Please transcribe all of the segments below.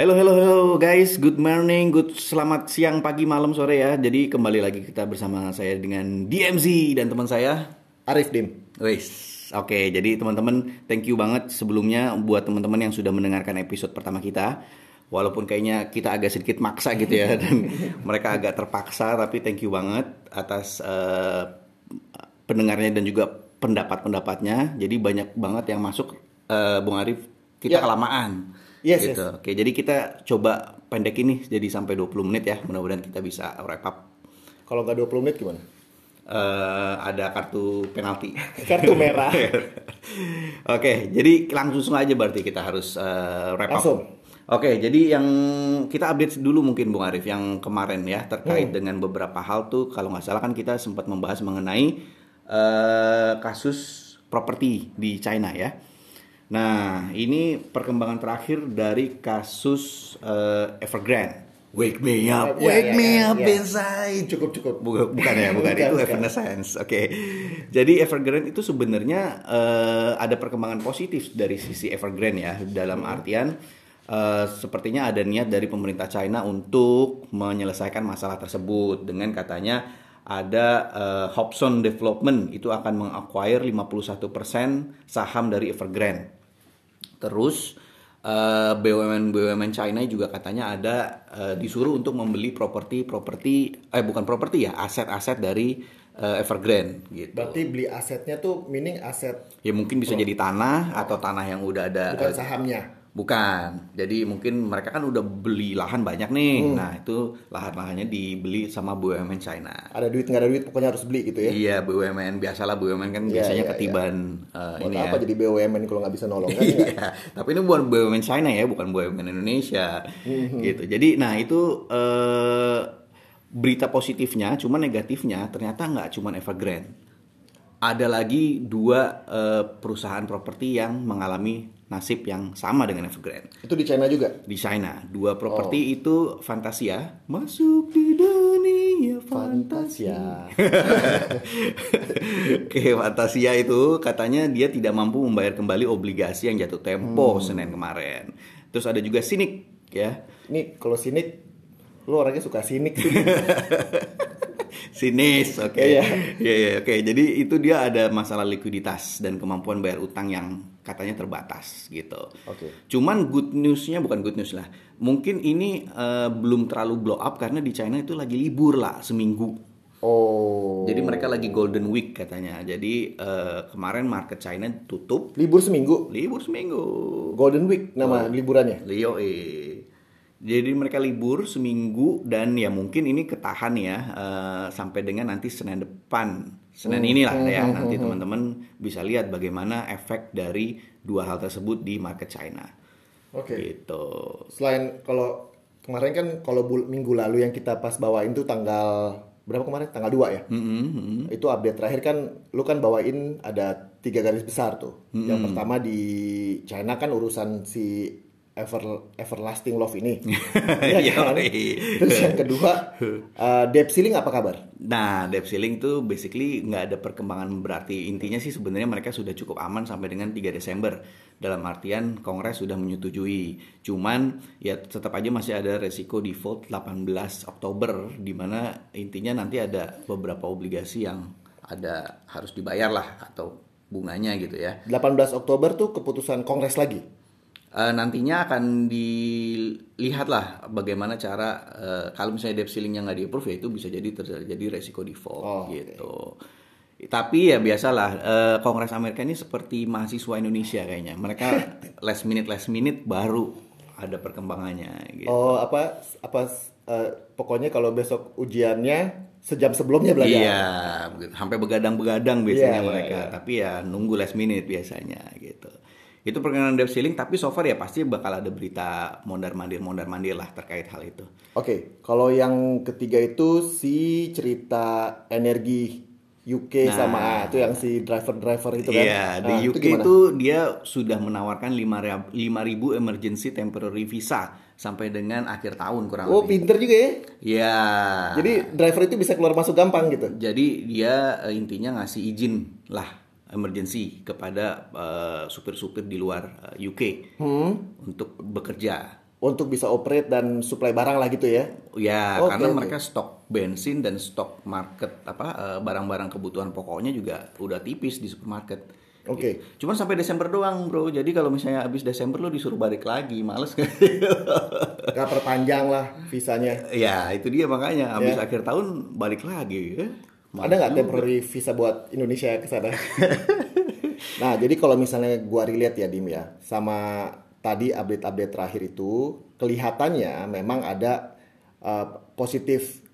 Hello, hello, hello guys. Good morning, good selamat siang, pagi, malam, sore ya. Jadi kembali lagi kita bersama saya dengan DMZ dan teman saya Arif Dim. Wis. Oke, jadi teman-teman, thank you banget sebelumnya buat teman-teman yang sudah mendengarkan episode pertama kita. Walaupun kayaknya kita agak sedikit maksa gitu ya dan mereka agak terpaksa, tapi thank you banget atas uh, pendengarnya dan juga pendapat-pendapatnya. Jadi banyak banget yang masuk uh, Bung Arif kita Ya. kelamaan. Yes, gitu. Oke, jadi kita coba pendek ini jadi sampai 20 menit ya. Mudah-mudahan kita bisa wrap up. Kalau nggak 20 menit gimana? Eh, ada kartu penalti. Kartu merah. Oke, jadi langsung aja berarti kita harus eh, wrap up. Langsung. Oke, jadi yang kita update dulu mungkin Bung Arif yang kemarin ya terkait dengan beberapa hal tuh kalau nggak salah kan kita sempat membahas mengenai eh, kasus properti di China ya. Nah, ini perkembangan terakhir dari kasus eh, Evergrande. Wake me up, wake iya, me up iya. inside. Cukup cukup. Bukan, bukan ya, bukan, Bukan, itu bukan. Evanescence. Oke. Jadi Evergrande itu sebenarnya eh, ada perkembangan positif dari sisi Evergrande ya, dalam artian eh, sepertinya ada niat dari pemerintah China untuk menyelesaikan masalah tersebut dengan katanya ada eh, Hobson Development itu akan mengacquire 51% saham dari Evergrande. Terus eh, BUMN BUMN China juga katanya ada eh, disuruh untuk membeli properti-properti eh bukan properti ya aset-aset dari eh, Evergrande gitu. Berarti beli asetnya tuh meaning aset Ya mungkin bisa jadi tanah atau tanah yang udah ada bukan sahamnya. Bukan. Jadi mungkin mereka kan udah beli lahan banyak nih. Nah, itu lahan-lahannya dibeli sama BUMN China. Ada duit nggak ada duit pokoknya harus beli gitu ya. Iya, BUMN biasalah BUMN kan Iya, biasanya iya, ketiban eh, Buat ini ya. apa jadi BUMN kalau nggak bisa nolong kan? Iya, tapi ini bukan BUMN China ya, bukan BUMN Indonesia, gitu. Jadi, nah itu eh, berita positifnya, cuma negatifnya ternyata nggak cuma Evergrande. Ada lagi dua eh, perusahaan properti yang mengalami nasib yang sama dengan Evergrande Itu di China juga. di China. Dua properti itu Fantasia masuk di dunia Fantasia. Oke, Fantasia itu katanya dia tidak mampu membayar kembali obligasi yang jatuh tempo Senin kemarin. Terus ada juga Sinik ya. Ini kalau sinik, lu orangnya suka sinik sih. Sinis, oke. Iya. Iya, iya, oke. Jadi itu dia ada masalah likuiditas dan kemampuan bayar utang yang katanya terbatas gitu. Oke. Cuman good newsnya bukan good news lah. Mungkin ini eh, belum terlalu blow up karena di China itu lagi libur lah seminggu. Oh. Jadi mereka lagi Golden Week katanya. Jadi eh, kemarin market China tutup libur seminggu. libur seminggu. Golden Week nama liburannya. Leo eh. Jadi mereka libur seminggu dan ya mungkin ini ketahan ya eh, sampai dengan nanti Senin depan. Senin inilah ya nanti teman-teman bisa lihat bagaimana efek dari dua hal tersebut di market China. Oke. Gitu. Selain kalau kemarin kan kalau minggu lalu yang kita pas bawain tuh tanggal berapa kemarin? Tanggal 2 ya. Mm-mm, mm-mm. Itu update terakhir kan lu kan bawain ada tiga garis besar tuh. Yang pertama di China kan urusan si ever everlasting love ini. Iya kan? Terus yang kedua uh, debt ceiling apa kabar? Nah, debt ceiling tuh basically nggak ada perkembangan berarti. Intinya sih sebenarnya mereka sudah cukup aman sampai dengan 3 Desember. Dalam artian Kongres sudah menyetujui. Cuman ya tetap aja masih ada resiko default 18 Oktober di mana intinya nanti ada beberapa obligasi yang ada harus dibayar lah atau bunganya gitu ya. 18 Oktober tuh keputusan Kongres lagi. Eh, nantinya akan dilihatlah bagaimana cara eh, kalau misalnya debt ceiling yang nggak di-approve ya itu bisa jadi terjadi resiko default Oh, gitu. Tapi ya biasalah eh, Kongres Amerika ini seperti mahasiswa Indonesia kayaknya. Mereka last minute last minute baru ada perkembangannya gitu. Oh, apa apa uh, pokoknya kalau besok ujiannya sejam sebelumnya belajar. Iya, sampai begadang-begadang biasanya iya, mereka. iya. Tapi ya nunggu last minute biasanya gitu. Itu perkenalan debt ceiling, tapi so far ya pasti bakal ada berita mondar-mandir mondar-mandir lah terkait hal itu. Oke, kalau yang ketiga itu si cerita energi UK Nah. sama ah, itu yang si driver-driver itu kan. Iya, di Nah, UK gimana? itu dia sudah menawarkan 5.000 emergency temporary visa sampai dengan akhir tahun kurang Oh, lebih. pinter juga ya. Iya. Jadi driver itu bisa keluar masuk gampang gitu. Jadi dia eh, intinya ngasih izin lah emergency kepada eh, supir-supir di luar eh, UK Hmm. untuk bekerja untuk bisa operate dan supply barang lah gitu ya. Ya, Oke, karena mereka stok bensin dan stok market apa eh, barang-barang kebutuhan pokoknya juga udah tipis di supermarket. Oke. Cuman sampai Desember doang, Bro. Jadi kalau misalnya habis Desember lo disuruh balik lagi, males kan? Gak perpanjang lah visanya. ya, itu dia makanya habis Ya. akhir tahun balik lagi ya. Ada nggak temporary visa buat Indonesia ke sana? nah, jadi kalau misalnya gua relate ya Dim ya, sama tadi update-update terakhir itu kelihatannya memang ada uh, positif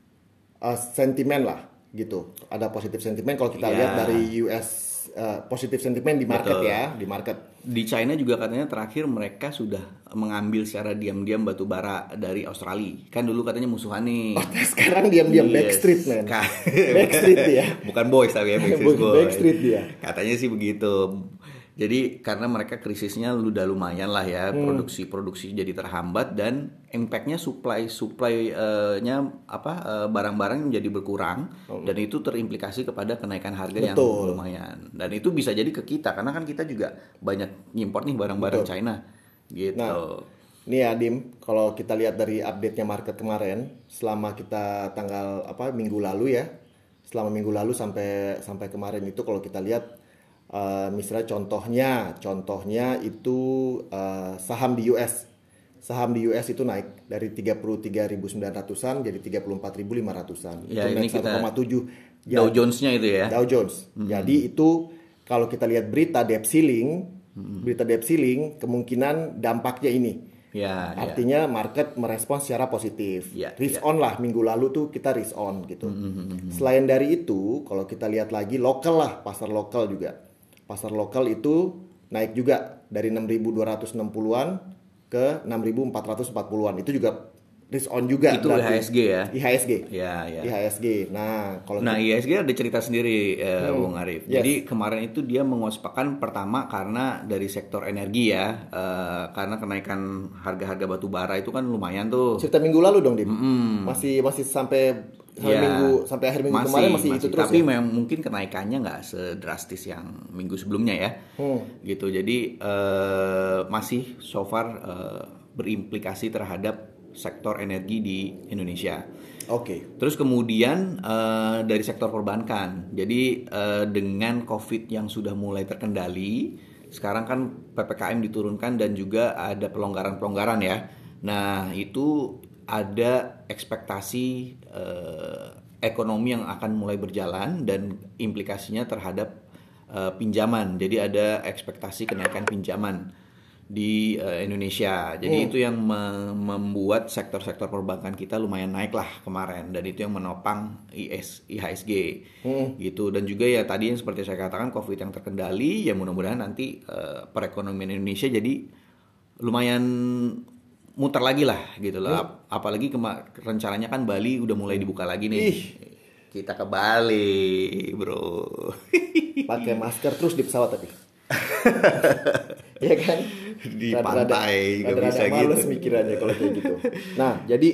uh, sentimen lah gitu. Ada positif sentimen kalau kita Ya. lihat dari US uh, positif sentimen di market Betul. ya, di market. Di China juga katanya terakhir mereka sudah mengambil secara diam-diam batu bara dari Australia. Kan dulu katanya musuhan nih. Sekarang diam-diam Yes. backstreet man. Backstreet dia. Bukan boys tapi ya Backstreet Boys. Backstreet dia. Katanya sih begitu. Jadi karena mereka krisisnya udah lumayan lah ya Hmm. produksi-produksi jadi terhambat dan impactnya supply supply-nya apa eh, barang-barang menjadi berkurang dan itu terimplikasi kepada kenaikan harga yang Hmm. Betul. lumayan dan itu bisa jadi ke kita karena kan kita juga banyak ngimport nih barang-barang China gitu. Nah, Nih ya Dim, kalau kita lihat dari update-nya market kemarin, selama kita tanggal apa minggu lalu ya, selama minggu lalu sampai sampai kemarin itu kalau kita lihat, eh, misalnya contohnya, contohnya itu eh, saham di US, saham di US itu naik dari 33.900-an jadi 34.500-an, Ya, itu ini naik kita- 1,7. Ya, Dow Jones-nya itu ya. Dow Jones. Jadi itu kalau kita lihat berita debt ceiling, berita debt ceiling kemungkinan dampaknya ini. Ya, ya. Artinya market merespons secara positif. Ya, risk ya. on lah minggu lalu tuh kita risk on gitu. Hmm, Selain dari itu, kalau kita lihat lagi lokal lah, pasar lokal juga. Pasar lokal itu naik juga dari 6.260-an ke 6.440-an. Itu juga risk on juga. Itu berarti. IHSG ya? IHSG. Ya, ya. IHSG. Nah, kalau Nah, ISG ada cerita sendiri, eh, Bung Arif. Hmm. Yes. Jadi kemarin itu dia mengospekkan pertama karena dari sektor energi ya, eh, karena kenaikan harga-harga batu bara itu kan lumayan tuh. cerita minggu lalu dong, Dim. Masih masih sampai sampai Ya, minggu sampai akhir minggu kemarin masih, itu terus tapi ya. memang mungkin kenaikannya nggak sedrastis yang minggu sebelumnya ya, Hmm. gitu. Jadi eh, masih so far eh, berimplikasi terhadap sektor energi di Indonesia. Oke. Terus kemudian eh, dari sektor perbankan, jadi eh, dengan COVID yang sudah mulai terkendali, sekarang kan ppkm diturunkan dan juga ada pelonggaran-pelonggaran ya. Nah itu ada ekspektasi eh, ekonomi yang akan mulai berjalan dan implikasinya terhadap eh, pinjaman. Jadi ada ekspektasi kenaikan pinjaman di eh, Indonesia. Jadi itu yang me- membuat sektor-sektor perbankan kita lumayan naik lah kemarin dan itu yang menopang IS IHSG gitu dan juga ya tadi yang seperti saya katakan Covid yang terkendali ya mudah-mudahan nanti eh, perekonomian Indonesia jadi lumayan muter lagi lah gitu loh. Ap- Apalagi rencananya kan Bali udah mulai dibuka lagi nih. Ih. Kita ke Bali, Bro. Pakai masker terus di pesawat tapi. Iya kan? Di Rada-rada- pantai, nggak rada-rada bisa males gitu. mikirannya kalau kayak gitu. Nah, jadi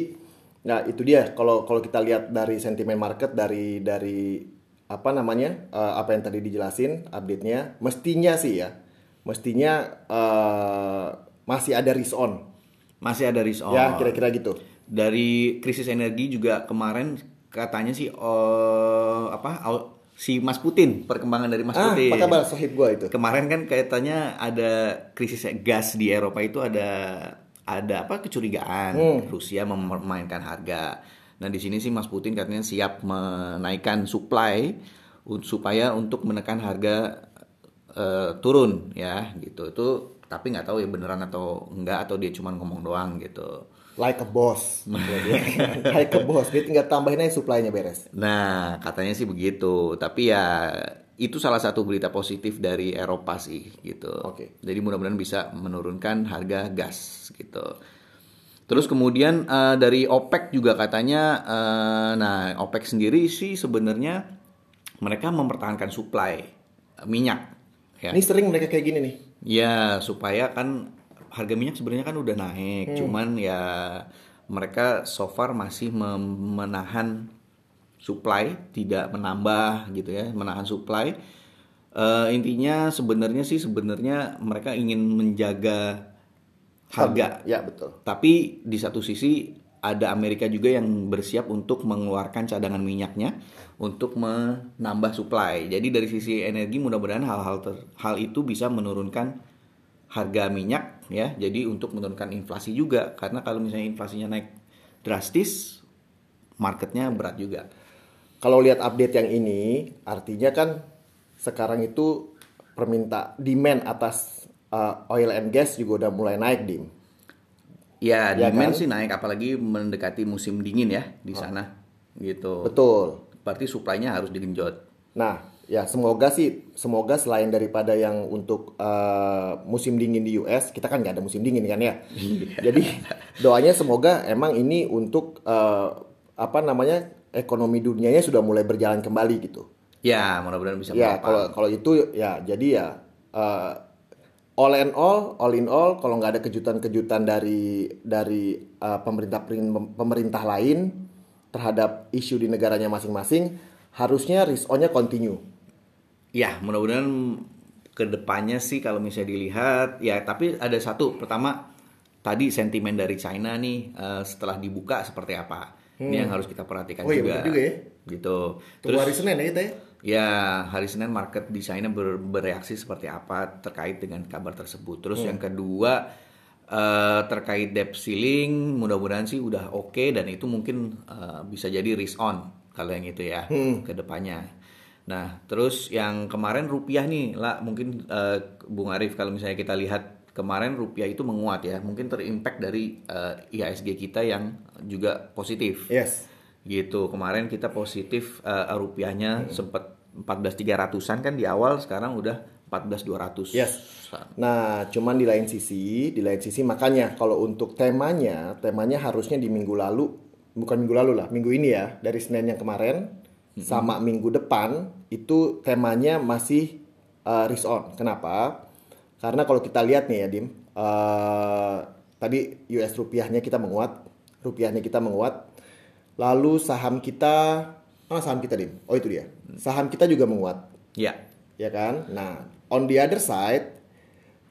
nah itu dia kalau kalau kita lihat dari sentimen market dari dari apa namanya? eh, apa yang tadi dijelasin update-nya, mestinya sih ya. Mestinya eh, masih ada risk on. Masih ada risk on. Ya, kira-kira gitu. dari krisis energi juga kemarin katanya sih eh, apa si Mas Putin perkembangan dari Mas Ah, Putin. apa kabar? Sahib gua itu? kemarin kan kaitannya ada krisis gas di Eropa itu ada ada apa kecurigaan. Hmm. Rusia memainkan harga. Nah di sini sih Mas Putin katanya siap menaikkan supply supaya untuk menekan harga eh, turun ya gitu. Itu tapi nggak tahu ya beneran atau enggak atau dia cuma ngomong doang gitu Like a boss. like a boss. Dia tinggal tambahin aja supply-nya beres. Nah, katanya sih begitu. Tapi ya itu salah satu berita positif dari Eropa sih gitu. Oke. Jadi mudah-mudahan bisa menurunkan harga gas gitu. Terus kemudian eh, dari OPEC juga katanya, eh, nah OPEC sendiri sih sebenarnya mereka mempertahankan supply minyak. Ya. Ini sering mereka kayak gini nih. Ya, supaya kan harga minyak sebenarnya kan udah naik, cuman ya mereka so far masih menahan supply, tidak menambah gitu ya, menahan supply. Eh, intinya sebenarnya sih sebenarnya mereka ingin menjaga harga. Ya betul. Tapi di satu sisi ada Amerika juga yang bersiap untuk mengeluarkan cadangan minyaknya untuk menambah supply. Jadi dari sisi energi mudah-mudahan hal-hal hal itu bisa menurunkan harga minyak ya. Jadi untuk menurunkan inflasi juga karena kalau misalnya inflasinya naik drastis marketnya berat juga. Kalau lihat update yang ini, artinya kan sekarang itu perminta demand atas uh, oil and gas juga udah mulai naik, Dim. Ya, Ya demand kan? sih naik apalagi mendekati musim dingin ya di sana gitu. Betul. Berarti supply-nya harus digenjot. Nah, ya semoga sih, semoga selain daripada yang untuk uh, musim dingin di US, kita kan nggak ada musim dingin kan ya. Jadi doanya semoga emang ini untuk uh, apa namanya ekonomi dunianya sudah mulai berjalan kembali gitu. Ya, mudah-mudahan bisa Ya kalau kalau itu ya jadi ya uh, all in all, all in all kalau nggak ada kejutan-kejutan dari dari uh, pemerintah pemerintah lain terhadap isu di negaranya masing-masing, harusnya risk on-nya continue. Ya, mudah-mudahan ke depannya sih kalau misalnya dilihat ya tapi ada satu. Pertama tadi sentimen dari China nih eh, setelah dibuka seperti apa? Ini yang harus kita perhatikan Oh iya, juga. benar juga ya. gitu. Tunggu hari Senin ya kita ya. ya hari Senin market di China ber- bereaksi seperti apa terkait dengan kabar tersebut. Terus yang kedua eh, terkait debt ceiling mudah-mudahan sih udah oke dan itu mungkin eh, bisa jadi risk on kalau yang itu ya ke depannya Nah, terus yang kemarin rupiah nih, lah mungkin eh, Bung Arif kalau misalnya kita lihat kemarin rupiah itu menguat ya, mungkin terimpact dari eh, IHSG kita yang juga positif. Yes. Gitu. Kemarin kita positif eh, rupiahnya sempat 14.300-an kan di awal, sekarang udah 14.200. Yes. Nah, cuman di lain sisi, di lain sisi makanya kalau untuk temanya, temanya harusnya di minggu lalu, bukan minggu lalu lah, minggu ini ya, dari Senin yang kemarin sama minggu depan itu temanya masih uh, risk on. Kenapa? Karena kalau kita lihat nih ya, Dim, uh, tadi US rupiahnya kita menguat, rupiahnya kita menguat, lalu saham kita, ah saham kita Dim, oh itu dia, saham kita juga menguat Ya. ya kan? Nah, on the other side,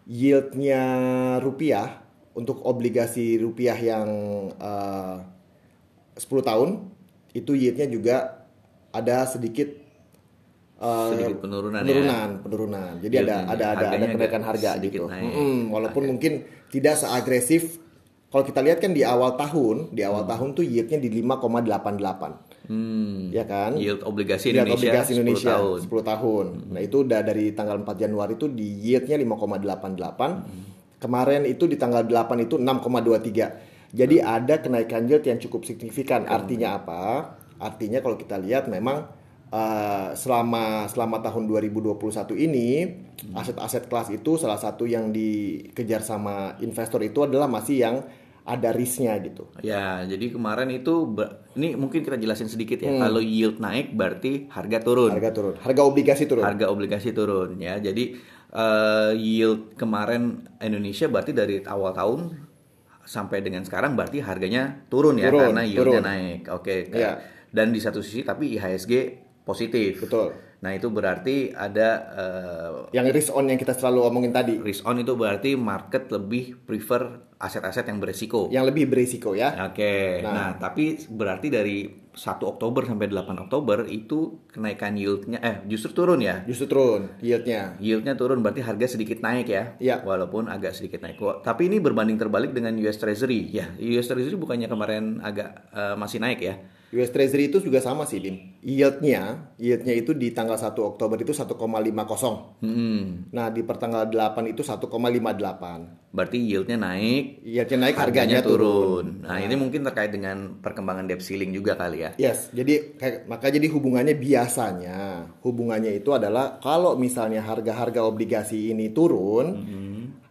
yieldnya rupiah untuk obligasi rupiah yang eh, 10 tahun itu yieldnya juga ada sedikit eh, Sedikit penurunan ya. penurunan, penurunan. Jadi ada Yieldnya, ada ada ada harganya kenaikan harga gitu. naik. Mm-mm, walaupun mungkin tidak seagresif kalau kita lihat kan di awal tahun, di awal tahun tuh yieldnya di 5,88. Hmm. Ya kan? Yield obligasi Yield Indonesia, obligasi 10 Indonesia tahun. 10 tahun. Nah, itu udah dari tanggal 4 Januari itu di yieldnya 5,88. Kemarin itu di tanggal 8 itu 6,23. Jadi ada kenaikan yield yang cukup signifikan. Artinya apa? Artinya kalau kita lihat memang uh, selama selama tahun 2021 ini aset-aset kelas itu salah satu yang dikejar sama investor itu adalah masih yang ada risknya gitu. Ya, jadi kemarin itu ini mungkin kita jelasin sedikit ya. Kalau yield naik berarti harga turun. Hmm. Harga turun, harga obligasi turun. Harga obligasi turun ya. Jadi eh, yield kemarin Indonesia berarti dari awal tahun sampai dengan sekarang berarti harganya turun ya Turun, karena yieldnya turun. naik. Oke. Iya. Dan di satu sisi tapi IHSG positif. Betul. Nah, itu berarti ada eh, Yang risk on yang kita selalu omongin tadi, risk on itu berarti market lebih prefer aset-aset yang beresiko. yang lebih berisiko ya. Oke. Nah. Nah, tapi berarti dari 1 Oktober sampai 8 Oktober itu kenaikan yieldnya eh justru turun ya. Justru turun yieldnya. Yieldnya turun berarti harga sedikit naik ya. Iya. Walaupun agak sedikit naik. Tapi ini berbanding terbalik dengan US Treasury. Ya, US Treasury bukannya kemarin agak eh, masih naik ya. US Treasury itu juga sama sih, Dim. Yieldnya, yieldnya itu di tanggal 1 Oktober itu 1,50. Hmm. Nah, di pertanggal 8 itu 1,58. Berarti yieldnya naik, Yieldnya naik, harganya, turun. Nah, ini mungkin terkait dengan perkembangan debt ceiling juga kali ya. Yes, jadi kayak- maka jadi hubungannya biasanya hubungannya itu adalah kalau misalnya harga-harga obligasi ini turun,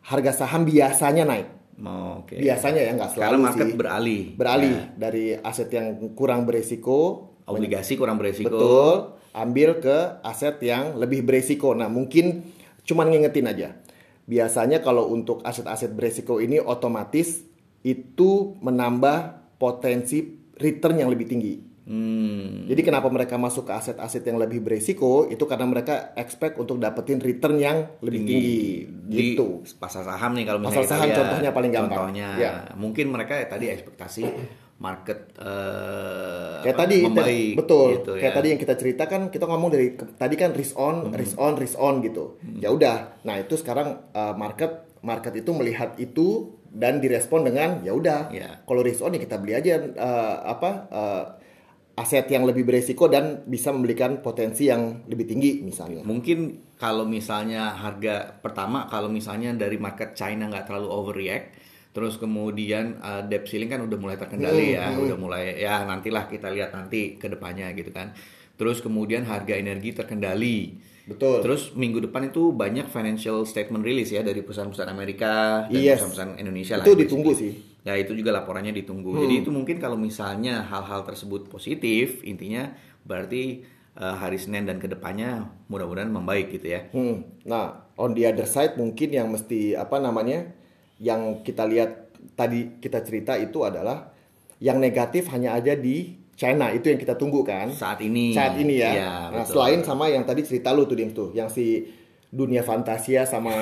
harga saham biasanya naik. Oh, Oke. Biasanya ya nggak selalu market sih. beralih. Beralih Ya, dari aset yang kurang beresiko obligasi kurang beresiko. Betul, ambil ke aset yang lebih beresiko. Nah, mungkin cuman ngingetin aja. Biasanya kalau untuk aset-aset beresiko ini otomatis itu menambah potensi return yang lebih tinggi. Hmm. Jadi kenapa mereka masuk ke aset-aset yang lebih beresiko itu karena mereka expect untuk dapetin return yang lebih tinggi, Di gitu. pasar saham nih kalau misalnya Pasar kita saham lihat. contohnya paling gampang. Contohnya, Ya. mungkin mereka ya tadi ekspektasi market eh, Kayak tadi membaik, betul. gitu kayak ya. tadi yang kita ceritakan kita ngomong dari tadi kan risk on, risk on, risk on gitu. Ya udah. Nah, itu sekarang uh, market market itu melihat itu dan direspon dengan ya udah. Ya. Kalau risk on ya kita beli aja uh, apa uh, aset yang lebih beresiko dan bisa memberikan potensi yang lebih tinggi misalnya. Mungkin kalau misalnya harga pertama kalau misalnya dari market China nggak terlalu overreact, terus kemudian uh, debt ceiling kan udah mulai terkendali ya, udah mulai ya nantilah kita lihat nanti ke depannya gitu kan. Terus kemudian harga energi terkendali. Betul. Terus minggu depan itu banyak financial statement release ya dari perusahaan-perusahaan Amerika dan Yes. perusahaan-perusahaan Indonesia lah. Itu ditunggu sih. Ya itu juga laporannya ditunggu. Jadi itu mungkin kalau misalnya hal-hal tersebut positif, intinya berarti eh, hari Senin dan ke depannya mudah-mudahan membaik gitu ya. Hmm. Nah, on the other side mungkin yang mesti apa namanya yang kita lihat tadi kita cerita itu adalah yang negatif hanya aja di China itu yang kita tunggu kan Saat ini. saat ini ya. Iya, nah, betul. selain sama yang tadi cerita lu tuh Dim tuh yang si dunia fantasia sama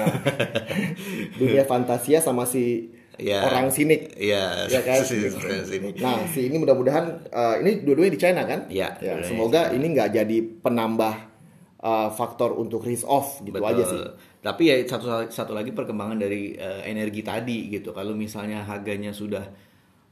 dunia fantasia sama si Iya. orang sinik. Iya, Ya kan? sini, sini. Nah, si ini mudah-mudahan eh, ini dua-duanya di China kan? Iya, Ya, dua-duanya semoga ini nggak jadi penambah eh, faktor untuk risk off gitu Betul. aja sih. Tapi ya satu satu lagi perkembangan dari eh, energi tadi gitu. Kalau misalnya harganya sudah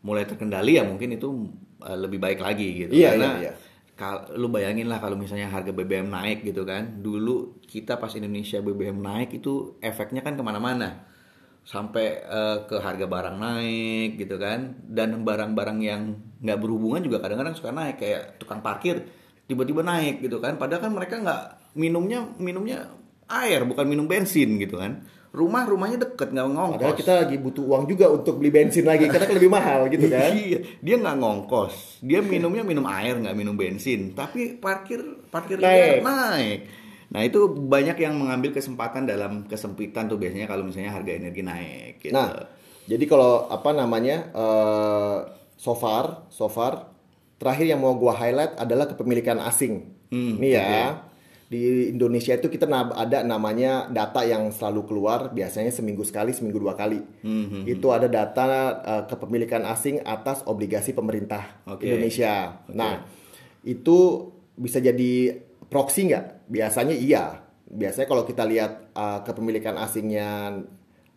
mulai terkendali ya mungkin itu eh, lebih baik lagi gitu. Iya, Karena iya, iya. kal- lu bayangin lah kalau misalnya harga BBM naik gitu kan. Dulu kita pas Indonesia BBM naik itu efeknya kan ke mana-mana. Sampai eh, ke harga barang naik gitu kan. Dan barang-barang yang nggak berhubungan juga kadang-kadang suka naik kayak tukang parkir tiba-tiba naik gitu kan. Padahal kan mereka nggak minumnya minumnya air bukan minum bensin gitu kan. Rumah rumahnya deket nggak ngongkos. Padahal kita lagi butuh uang juga untuk beli bensin lagi karena kan lebih mahal gitu kan. Iya, dia nggak ngongkos. Dia minumnya minum air, nggak minum bensin. Tapi parkir parkir Naik. naik. Nah itu banyak yang mengambil kesempatan dalam kesempitan tuh biasanya kalau misalnya harga energi naik. Gitu. Nah, jadi kalau apa namanya eh so far, so far terakhir yang mau gua highlight adalah kepemilikan asing. Hmm, Nih ya. Di Indonesia itu kita ada namanya data yang selalu keluar biasanya seminggu sekali, seminggu dua kali. Hmm, Itu ada data eh, kepemilikan asing atas obligasi pemerintah Oke. Indonesia. Nah, itu bisa jadi proxy nggak? Biasanya iya. Biasanya kalau kita lihat uh, kepemilikan asingnya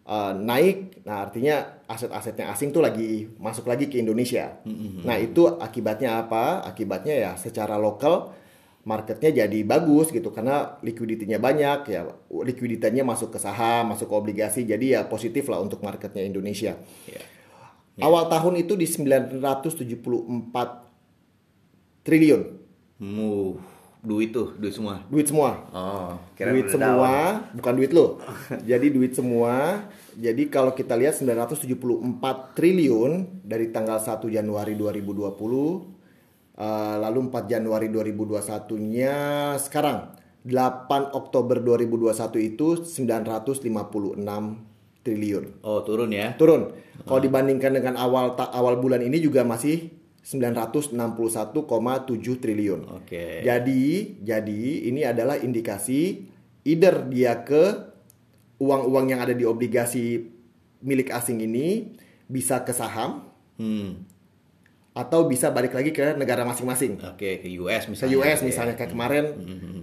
uh, naik, nah artinya aset-asetnya asing tuh lagi masuk lagi ke Indonesia. Nah itu akibatnya apa? Akibatnya ya secara lokal marketnya jadi bagus gitu karena likuiditinya banyak ya likuiditinya masuk ke saham, masuk ke obligasi jadi ya positif lah untuk marketnya Indonesia. Iya. Awal tahun itu di 974 triliun Mu, duit tuh, duit semua. duit semua. Oh, kira duit semua, bukan duit lo. Jadi duit semua. Jadi kalau kita lihat 974 triliun dari tanggal 1 Januari 2020 eh, lalu 4 Januari 2021-nya sekarang 8 Oktober 2021 itu 956 triliun. Oh, turun ya. Turun. Kalau dibandingkan dengan awal awal bulan ini juga masih 961,7 triliun. Oke. Jadi, jadi ini adalah indikasi either dia ke uang-uang yang ada di obligasi milik asing ini bisa ke saham Hmm. atau bisa balik lagi ke negara masing-masing. Oke, ke US Ke misalnya. US Oke. misalnya kayak kemarin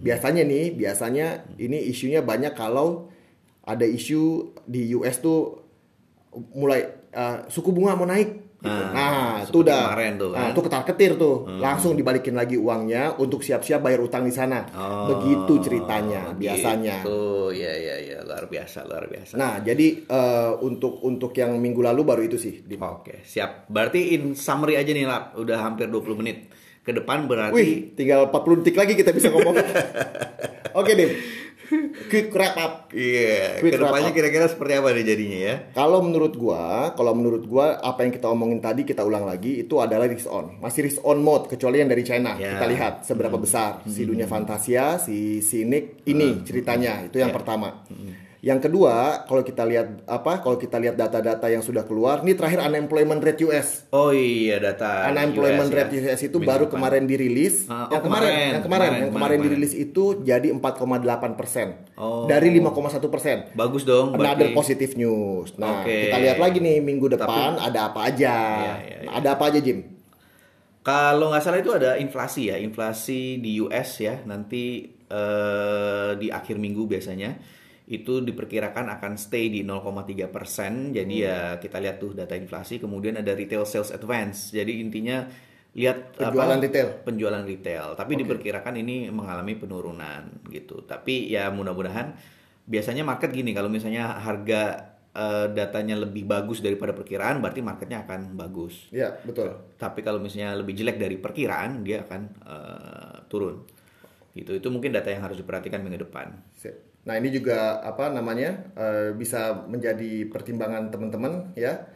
biasanya nih, biasanya ini isunya banyak kalau ada isu di US tuh mulai uh, suku bunga mau naik. Gitu. Ah, Nah, seperti itu udah kemarin tuh kan. Nah, itu ketar-ketir tuh. Langsung dibalikin lagi uangnya untuk siap-siap bayar utang di sana. Oh, Begitu ceritanya biasanya. Gitu. Ya, ya, ya, luar biasa, luar biasa. Nah, jadi eh, untuk untuk yang minggu lalu baru itu sih. Oke, siap. Berarti in summary aja nih, Lap. Udah hampir 20 menit. Ke depan berarti Wih, tinggal 40 detik lagi kita bisa ngomong. Oke, Dim. Quick wrap up. Iya, Quick ke depannya kira-kira seperti apa nih jadinya ya? Kalau menurut gua, kalau menurut gua apa yang kita omongin tadi kita ulang lagi itu adalah risk on. Masih risk on mode kecuali yang dari China. Ya. Kita lihat seberapa besar si dunia fantasia, si Sinik ini ceritanya. Itu yang Ya. pertama. Yang kedua, kalau kita lihat apa? Kalau kita lihat data-data yang sudah keluar, ini terakhir unemployment rate US. Oh iya data Unemployment US, rate ya. US itu Minggu baru depan. kemarin dirilis. Yang oh, kemarin, kemarin, yang kemarin, kemarin, yang kemarin kemarin. dirilis itu jadi 4,8 persen Oh. dari 5,1 persen. Bagus dong. Another berarti. positive news. Nah, Oke. kita lihat lagi nih minggu depan ada apa aja. Iya, iya, iya. Nah, Ada apa aja, Jim? Kalau nggak salah itu ada inflasi ya, inflasi di US ya nanti eh, di akhir minggu biasanya itu diperkirakan akan stay di 0,3 persen. Jadi ya kita lihat tuh data inflasi. Kemudian ada retail sales advance. Jadi intinya lihat Penjualan retail. penjualan retail. Tapi diperkirakan ini mengalami penurunan gitu. Tapi ya mudah-mudahan biasanya market gini kalau misalnya harga eh, datanya lebih bagus daripada perkiraan, berarti marketnya akan bagus. Iya, betul. Tapi kalau misalnya lebih jelek dari perkiraan, dia akan eh, turun. Gitu. Itu mungkin data yang harus diperhatikan minggu depan. Sip. Nah ini juga apa namanya eh, bisa menjadi pertimbangan teman-teman ya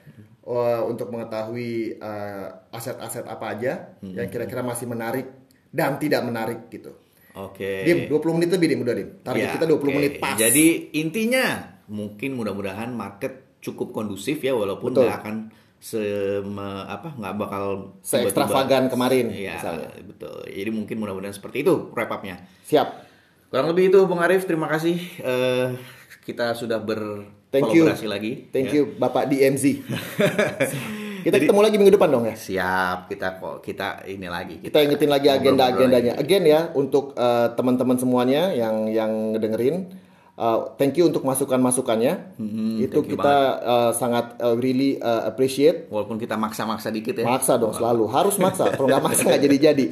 eh, untuk mengetahui eh, aset-aset apa aja yang kira-kira masih menarik dan tidak menarik gitu. Oke. Dim, 20 menit lebih Dim udah Dim. Target Ya, kita 20 oke. menit pas. Jadi intinya mungkin mudah-mudahan market cukup kondusif ya walaupun nggak akan se apa nggak bakal Se-ekstravagan tiba-tiba- kemarin, Iya, misalnya. betul. Jadi mungkin mudah-mudahan seperti itu wrap up-nya. Siap. Kurang lebih itu Bung Arif, terima kasih Eh, kita sudah Thank you. berkolaborasi lagi. Thank ya. you Bapak DMZ. kita ketemu lagi minggu depan dong ya. Siap, kita kok kita ini lagi. Kita ingetin lagi agenda-agendanya. Again ya untuk eh, teman-teman semuanya yang yang ngedengerin eh, thank you untuk masukan-masukannya. Hmm, Itu kita eh, sangat eh, really eh, appreciate. Walaupun kita maksa-maksa dikit ya. Maksa dong selalu, harus maksa. Kalau nggak maksa nggak jadi-jadi.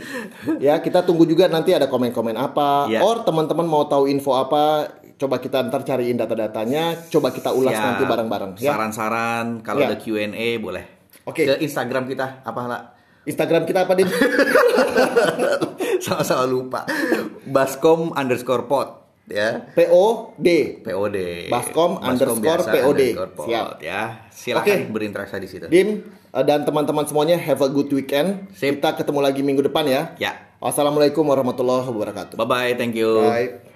Ya kita tunggu juga nanti ada komen-komen apa. Ya. Or teman-teman mau tahu info apa, coba kita ntar cariin data-datanya, coba kita ulas Siap. nanti bareng-bareng. Ya. Saran-saran kalau Ya. ada Q&A boleh. Oke. Ke Instagram kita apa lah? Instagram kita apa Din? Sama-sama lupa. Baskom underscore pot ya. POD. POD. Baskom underscore biasa POD. underscore Siap. ya. Silakan Oke. berinteraksi di situ. Dim eh, dan teman-teman semuanya have a good weekend. Sip. Kita ketemu lagi minggu depan ya. Ya. Wassalamualaikum warahmatullahi wabarakatuh. Bye bye, thank you. Bye.